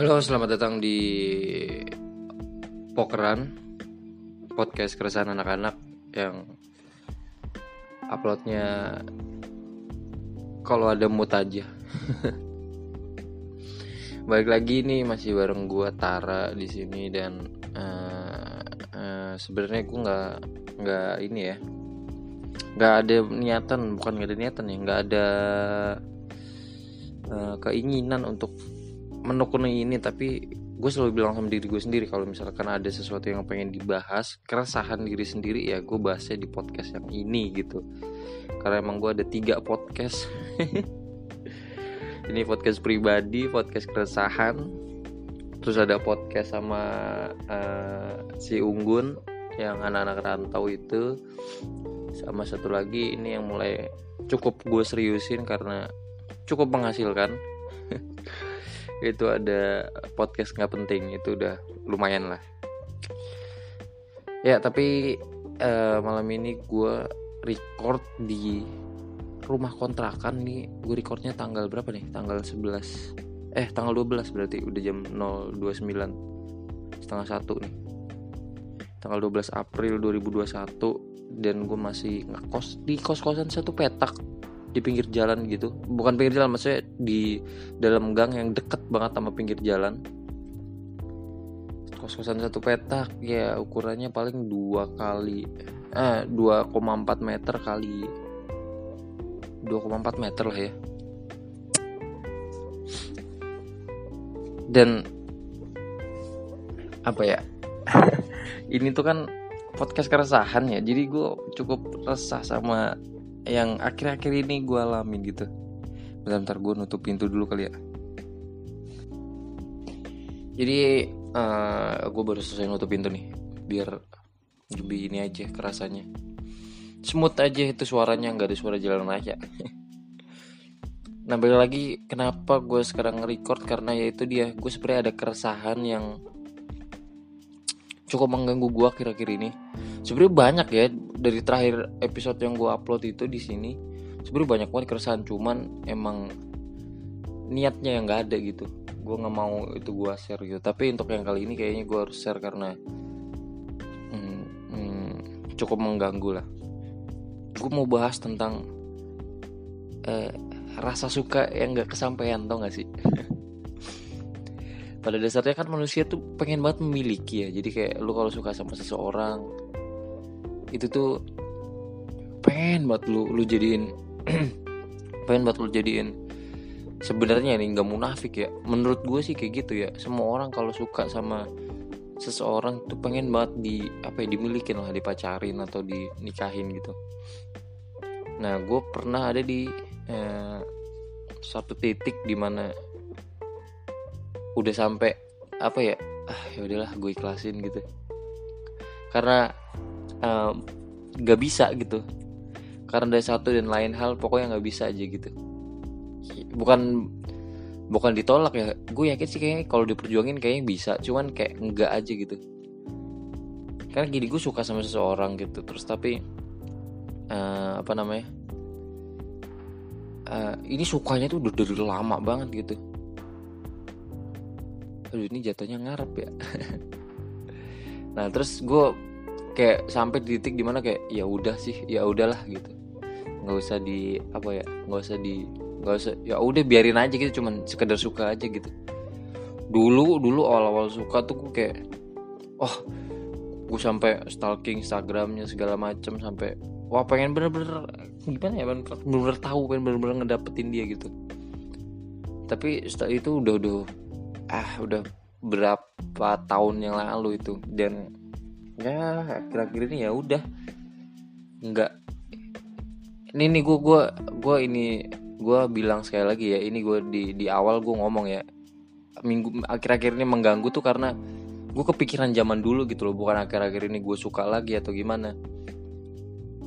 Halo, selamat datang di Pokeran Podcast keresahan anak-anak yang uploadnya kalau ada mood aja. Balik lagi nih masih bareng gua Tara di sini dan uh, uh, sebenarnya gua nggak nggak ini ya nggak ada niatan bukan nggak ada niatan ya nggak ada uh, keinginan untuk menekuni ini tapi gue selalu bilang sama diri gue sendiri kalau misalkan ada sesuatu yang pengen dibahas keresahan diri sendiri ya gue bahasnya di podcast yang ini gitu. Karena emang gue ada tiga podcast. Ini podcast pribadi podcast keresahan terus ada podcast sama uh, si Unggun yang anak-anak rantau itu. Sama satu lagi ini yang mulai cukup gue seriusin karena cukup menghasilkan itu ada podcast nggak penting itu udah lumayan lah. Ya tapi uh, malam ini gue record di rumah kontrakan nih. Gue recordnya tanggal berapa nih? Tanggal 11 eh tanggal 12 berarti udah jam 029 setengah satu nih. Tanggal 12 April 2021 dan gue masih ngekos di kos-kosan satu petak di pinggir jalan gitu. Bukan pinggir jalan maksudnya di dalam gang yang deket banget sama pinggir jalan. Kos-kosan satu petak ya ukurannya paling dua kali eh 2,4 meter kali. 2,4 meter lah ya. Dan apa ya? Ini tuh kan podcast keresahan ya. Jadi gue cukup resah sama yang akhir-akhir ini gue alamin gitu. Bentar-bentar gue nutup pintu dulu kali ya. Jadi uh, eh, gue baru selesai nutup pintu nih biar lebih ini aja kerasanya. Smooth aja itu suaranya nggak ada suara jalan aja nah balik lagi kenapa gue sekarang record? Karena ya itu dia gue sebenarnya ada keresahan yang cukup mengganggu gue akhir-akhir ini sebenarnya banyak ya dari terakhir episode yang gue upload itu di sini sebenarnya banyak banget keresahan cuman emang niatnya yang nggak ada gitu. Gue nggak mau itu gue share gitu. Tapi untuk yang kali ini kayaknya gue harus share karena hmm, hmm, cukup mengganggu lah. Gue mau bahas tentang eh, rasa suka yang nggak kesampaian tau gak sih? Pada dasarnya kan manusia tuh pengen banget memiliki ya. Jadi kayak lu kalau suka sama seseorang itu tuh pengen banget lu lu jadiin pengen banget lu jadiin sebenarnya ini nggak munafik ya. Menurut gue sih kayak gitu ya. Semua orang kalau suka sama seseorang tuh pengen banget di apa ya dimilikin lah dipacarin atau dinikahin gitu. Nah gue pernah ada di eh, satu titik di mana udah sampai apa ya ah ya udahlah gue ikhlasin gitu. Karena um, gak bisa gitu. Karena ada satu dan lain hal pokoknya nggak bisa aja gitu. Bukan bukan ditolak ya. Gue yakin sih kayaknya kalau diperjuangin kayaknya bisa. Cuman kayak enggak aja gitu. Karena gini gue suka sama seseorang gitu. Terus tapi uh, apa namanya? Uh, ini sukanya tuh udah dari lama banget gitu. Aduh ini jatuhnya ngarep ya. Nah terus gue kayak sampai di titik di mana kayak ya udah sih ya udahlah gitu. Nggak usah di apa ya nggak usah di nggak usah ya udah biarin aja gitu. Cuman sekedar suka aja gitu. Dulu dulu awal-awal suka tuh gue kayak oh gue sampai stalking Instagramnya segala macem sampai wah pengen bener-bener gimana ya bener-bener tahu pengen bener-bener ngedapetin dia gitu. Tapi setelah itu udah udah ah udah berapa tahun yang lalu itu dan ya akhir-akhir ini ya udah. Nggak. Ini nih gue gue gue ini gue bilang sekali lagi ya ini gue di di awal gue ngomong ya. Minggu akhir-akhir ini mengganggu tuh karena gue kepikiran zaman dulu gitu loh bukan akhir-akhir ini gue suka lagi atau gimana.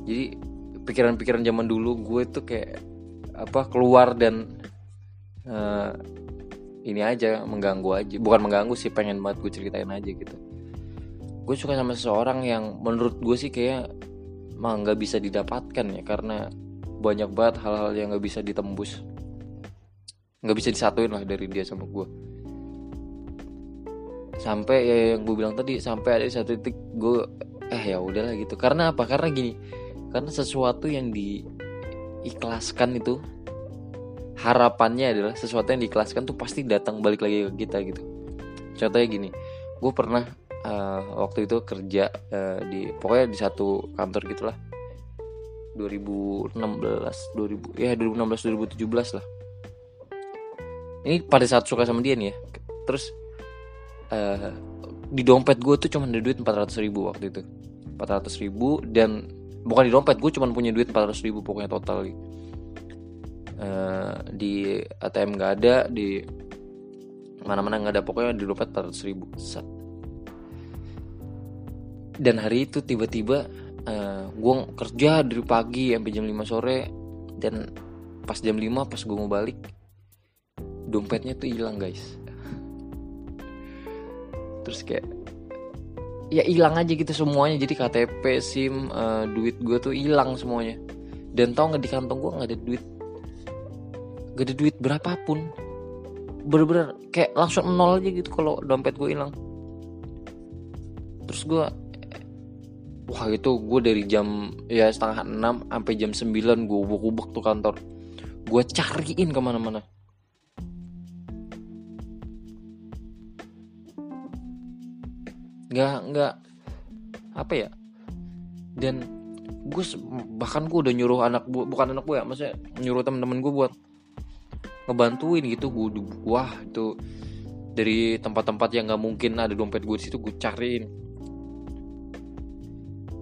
Jadi pikiran-pikiran zaman dulu gue tuh kayak apa keluar dan uh, ini aja mengganggu aja. Bukan mengganggu sih pengen banget gue ceritain aja gitu gue suka sama seseorang yang menurut gue sih kayak mah nggak bisa didapatkan ya karena banyak banget hal-hal yang nggak bisa ditembus. Nggak bisa disatuin lah dari dia sama gue. Sampai ya yang gue bilang tadi sampai ada satu titik gue eh ya udahlah gitu. Karena apa? Karena gini karena sesuatu yang diikhlaskan itu harapannya adalah sesuatu yang diikhlaskan tuh pasti datang balik lagi ke kita gitu. Contohnya gini gue pernah uh, waktu itu kerja uh, di pokoknya di satu kantor gitulah. 2016 2000 ya 2016 2017 lah. Ini pada saat suka sama dia nih ya. Terus uh, di dompet gue tuh cuma ada duit 400 ribu waktu itu. 400 ribu dan bukan di dompet gue cuma punya duit 400 ribu pokoknya total. Uh, di ATM gak ada di mana-mana nggak ada pokoknya di dompet 400 ribu dan hari itu tiba-tiba uh, eh, gue kerja dari pagi sampai jam 5 sore. Dan pas jam 5 pas gue mau balik dompetnya tuh hilang guys. Terus kayak ya hilang aja gitu semuanya. Jadi KTP SIM uh, duit gue tuh hilang semuanya. Dan tau nggak di kantong gue nggak ada duit. Gak ada duit berapapun. Bener-bener kayak langsung nol aja gitu kalau dompet gue hilang. Terus gue wah itu gue dari jam ya setengah enam sampai jam sembilan gue ubek-ubek tuh kantor. Gue cariin ke mana-mana. Nggak nggak apa ya? Dan gue bahkan gue udah nyuruh anak bu, bukan anak gue ya maksudnya nyuruh temen-temen gue buat ngebantuin gitu. Gue wah itu dari tempat-tempat yang nggak mungkin ada dompet gue di situ gue cariin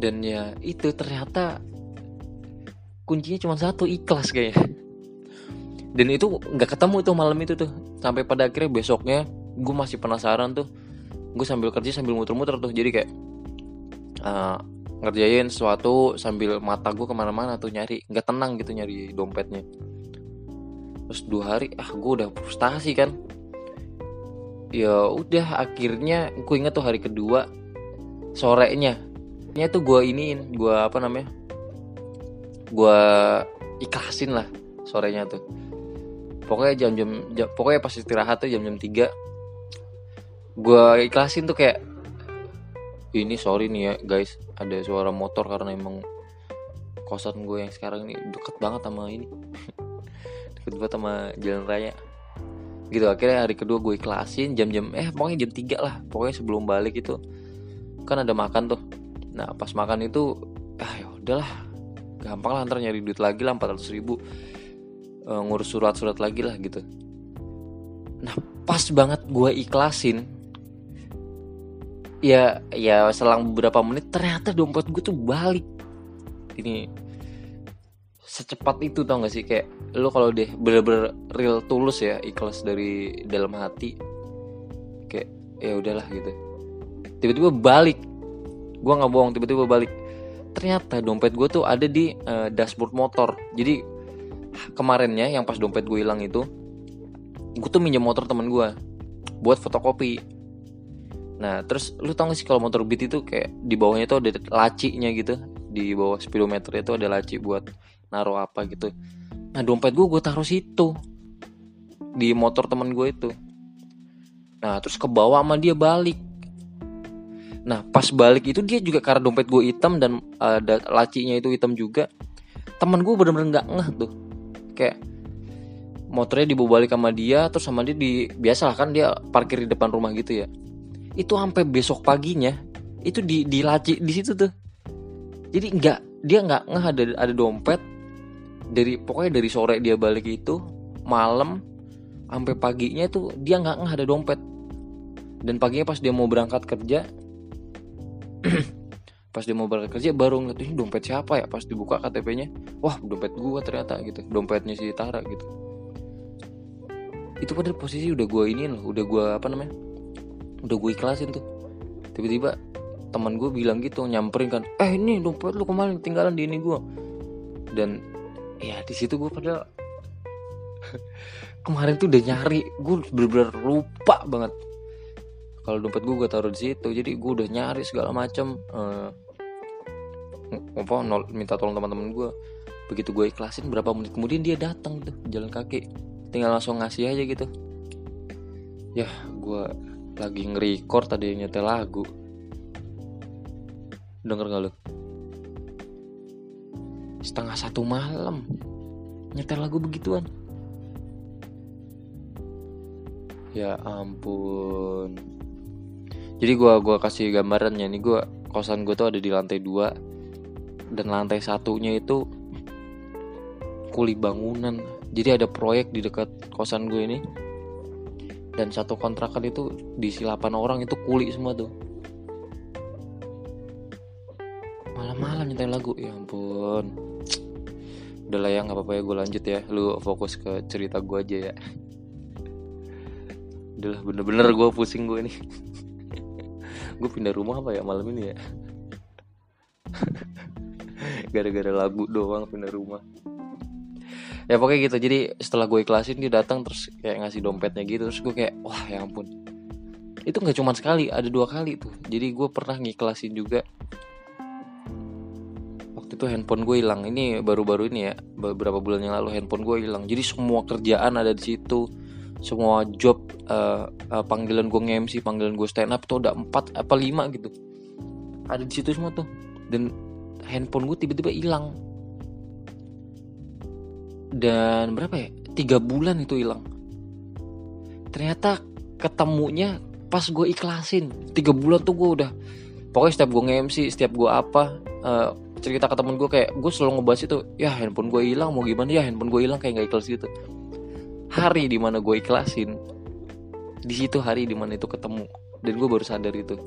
dan ya itu ternyata kuncinya cuma satu ikhlas kayaknya. Dan itu nggak ketemu tuh malam itu tuh. Sampai pada akhirnya besoknya gue masih penasaran tuh. Gue sambil kerja sambil muter-muter tuh. Jadi kayak uh, ngerjain sesuatu sambil mata gue ke mana-mana tuh nyari. Nggak tenang gitu nyari dompetnya. Terus dua hari ah gue udah frustasi kan. Ya udah akhirnya gue inget tuh hari kedua sorenya nya tuh gue iniin gue apa namanya? Gue ikhlasin lah sorenya tuh. Pokoknya jam-jam jam, pokoknya pas istirahat tuh jam-jam tiga gue ikhlasin tuh kayak ini sorry nih ya guys ada suara motor karena emang kosan gue yang sekarang ini deket banget sama ini. Deket banget sama jalan raya. Gitu akhirnya hari kedua gue ikhlasin jam-jam eh pokoknya jam 3 lah pokoknya sebelum balik itu. Kan ada makan tuh nah pas makan itu ah ya udahlah. Gampang lah ntar nyari duit lagi lah 400 ribu. E, ngurus surat-surat lagi lah gitu. Nah pas banget gue ikhlasin ya ya selang beberapa menit ternyata dompet gue tuh balik. Ini secepat itu tau gak sih? Kayak lo kalau deh bener-bener real tulus ya ikhlas dari dalam hati kayak ya udahlah gitu. Tiba-tiba balik gue nggak bohong tiba-tiba balik. Ternyata dompet gue tuh ada di uh, dashboard motor. Jadi kemarinnya yang pas dompet gue hilang itu gue tuh minjem motor temen gue buat fotokopi. Nah terus lu tau gak sih kalau motor beat itu kayak di bawahnya tuh ada lacinya gitu? Di bawah speedometer itu ada laci buat naruh apa gitu. Nah dompet gue gue taruh situ di motor temen gue itu. Nah terus ke bawah sama dia balik Nah pas balik itu dia juga karena dompet gue hitam dan ada lacinya itu hitam juga. Temen gue bener-bener nggak ngeh tuh. Kayak motornya dibawa balik sama dia terus sama dia di biasa kan dia parkir di depan rumah gitu ya. Itu sampai besok paginya itu di di laci di situ tuh. Jadi nggak dia nggak ngeh ada ada dompet dari pokoknya dari sore dia balik itu malam sampai paginya itu dia nggak ngeh ada dompet dan paginya pas dia mau berangkat kerja pas dia mau berangkat kerja baru ngeliat ini dompet siapa ya? Pas dibuka KTP-nya wah dompet gua ternyata gitu. Dompetnya si Tara gitu. Itu pada posisi udah gua ini loh udah gua apa namanya udah gue ikhlasin tuh. Tiba-tiba teman gue bilang gitu nyamperin kan eh ini dompet lu kemarin tinggalan di ini gue dan ya di situ gue padahal kemarin tuh udah nyari gue bener-bener lupa banget kalau dompet gue gue taruh di situ jadi gue udah nyari segala macam uh, apa nol, minta tolong teman-teman gue begitu gue ikhlasin berapa menit kemudian dia datang tuh jalan kaki. Tinggal langsung ngasih aja gitu. Ya gue lagi nge-record tadi nyetel lagu. Denger gak lu? Setengah satu malam nyetel lagu begituan. Ya ampun jadi gua gua kasih gambarannya nih gua kosan gue tuh ada di lantai dua. Dan lantai satunya itu kuli bangunan. Jadi ada proyek di dekat kosan gue ini. Dan satu kontrakan itu diisi 8 orang itu kuli semua tuh. Malam-malam nyetel lagu ya ampun. Udah lah ya nggak apa-apa ya gue lanjut ya. Lu fokus ke cerita gue aja ya. Udah bener-bener gue pusing gue nih gue pindah rumah apa ya malam ini ya? Gara-gara lagu doang pindah rumah. Ya pokoknya gitu. Jadi setelah gue ikhlasin dia datang terus kayak ngasih dompetnya gitu. Terus gue kayak wah ya ampun. Itu nggak cuma sekali ada dua kali tuh. Jadi gue pernah ngiklasin juga. Waktu itu handphone gue hilang. Ini baru-baru ini ya beberapa bulan yang lalu handphone gue hilang. Jadi semua kerjaan ada di situ semua job uh, uh, panggilan gue nge-MC panggilan gue stand up tuh udah empat apa lima gitu. Ada di situ semua tuh. Dan handphone gue tiba-tiba hilang. Dan berapa ya? Tiga bulan itu hilang. Ternyata ketemunya pas gue ikhlasin. Tiga bulan tuh gue udah pokoknya setiap gue nge-MC setiap gue apa uh, cerita ke temen gue kayak gue selalu ngebahas itu ya handphone gue hilang mau gimana? Ya handphone gue hilang kayak nggak ikhlas gitu hari di mana gue ikhlasin. Di situ hari di mana itu ketemu. Dan gue baru sadar itu.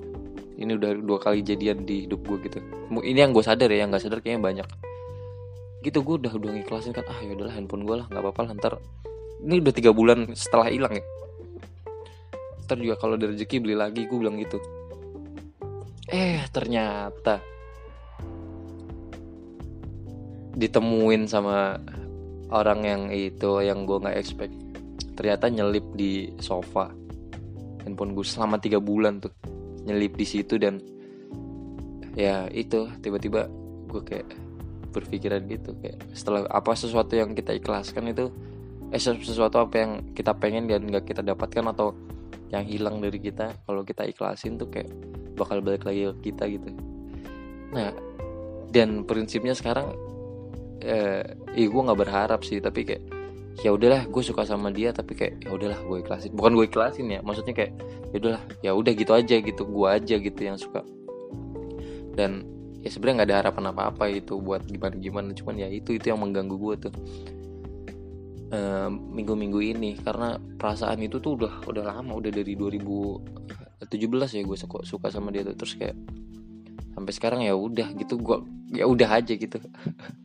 Ini udah dua kali jadian di hidup gue gitu. Ini yang gue sadar ya yang nggak sadar kayaknya banyak. Gitu gue udah udah ngiklasin kan ah ya udahlah handphone gue lah nggak apa-apa lah ntar. Ini udah tiga bulan setelah hilang ya. Ntar juga kalau ada rezeki beli lagi gue bilang gitu. Eh ternyata ditemuin sama orang yang itu yang gue nggak expect ternyata nyelip di sofa. Handphone gue selama tiga bulan tuh nyelip di situ dan ya itu tiba-tiba gue kayak berpikiran gitu kayak setelah apa sesuatu yang kita ikhlaskan itu eh sesuatu apa yang kita pengen dan nggak kita dapatkan atau yang hilang dari kita kalau kita ikhlasin tuh kayak bakal balik lagi ke kita gitu. Nah dan prinsipnya sekarang eh, eh gue nggak berharap sih tapi kayak ya udahlah gue suka sama dia tapi kayak ya udahlah gue ikhlasin. Bukan gue ikhlasin ya maksudnya kayak ya udahlah ya udah gitu aja gitu gue aja gitu yang suka. Dan ya sebenarnya nggak ada harapan apa apa itu buat gimana gimana cuman ya itu itu yang mengganggu gue tuh. Minggu-minggu uh, ini karena perasaan itu tuh udah udah lama udah dari 2017 ya gue suka suka sama dia tuh. Terus kayak sampai sekarang ya udah gitu gue ya udah aja gitu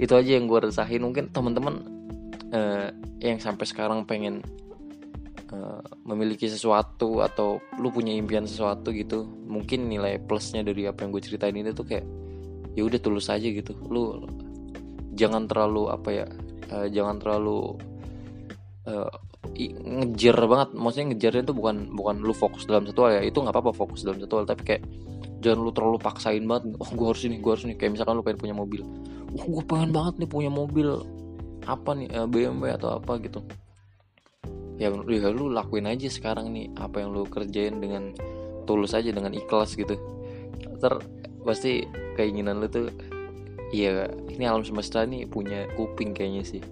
itu aja yang gue resahin. Mungkin teman-teman uh, yang sampai sekarang pengen uh, memiliki sesuatu atau lu punya impian sesuatu gitu mungkin nilai plusnya dari apa yang gue ceritain ini tuh kayak ya udah tulus aja gitu. Lu jangan terlalu apa ya uh, jangan terlalu uh, ngejar banget. Maksudnya ngejarnya itu bukan bukan lu fokus dalam satu hal ya. Itu nggak apa-apa fokus dalam satu hal. Tapi kayak jangan lu terlalu paksain banget. Oh gue harus ini gue harus ini. Kayak misalkan lu pengen punya mobil oh gue pengen banget nih punya mobil. Apa nih BMW atau apa gitu. Ya, ya lu lakuin aja sekarang nih apa yang lu kerjain dengan tulus aja dengan ikhlas gitu. Ter pasti keinginan lu tuh ya ini alam semesta nih punya kuping kayaknya sih.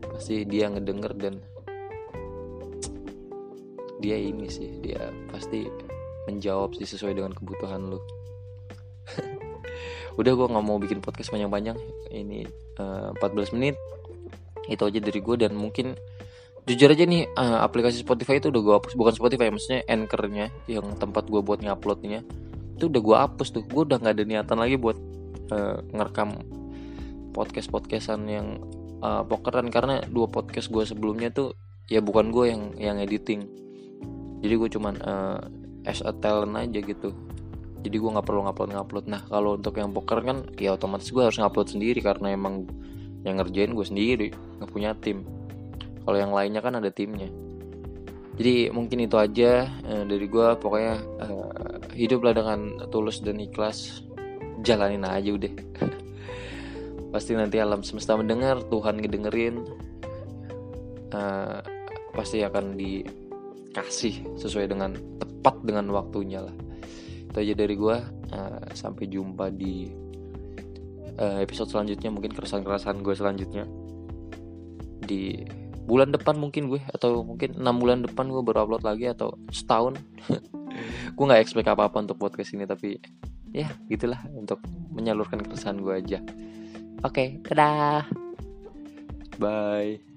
Pasti dia ngedenger dan dia ini sih dia pasti menjawab sih sesuai dengan kebutuhan lu udah gue nggak mau bikin podcast panjang-panjang. Ini uh, eh, 14 menit. Itu aja dari gue dan mungkin jujur aja nih uh, aplikasi Spotify itu udah gue hapus. Bukan Spotify maksudnya anchornya yang tempat gue buat nguploadnya. Itu udah gue hapus tuh. Gue udah nggak ada niatan lagi buat uh, ngerekam podcast podcastan yang uh, pokeran. Karena dua podcast gue sebelumnya tuh ya bukan gue yang yang editing. Jadi gue cuman uh, as a talent aja gitu jadi gue nggak perlu ngupload ngupload. Nah kalau untuk yang poker kan ya otomatis gue harus ngupload sendiri karena emang yang ngerjain gue sendiri nggak punya tim. Kalau yang lainnya kan ada timnya. Jadi mungkin itu aja eh, dari gue pokoknya eh, hiduplah dengan tulus dan ikhlas. Jalanin aja udah. Pasti nanti alam semesta mendengar Tuhan ngedengerin. Eh, pasti akan di kasih sesuai dengan tepat dengan waktunya lah itu aja dari gue uh, sampai jumpa di uh, episode selanjutnya mungkin keresahan-keresahan gue selanjutnya. Di bulan depan mungkin gue atau mungkin enam bulan depan gue baru upload lagi atau setahun. Gue nggak expect apa apa untuk podcast ini tapi ya gitulah untuk menyalurkan keresahan gue aja. Oke okay, dadah. Bye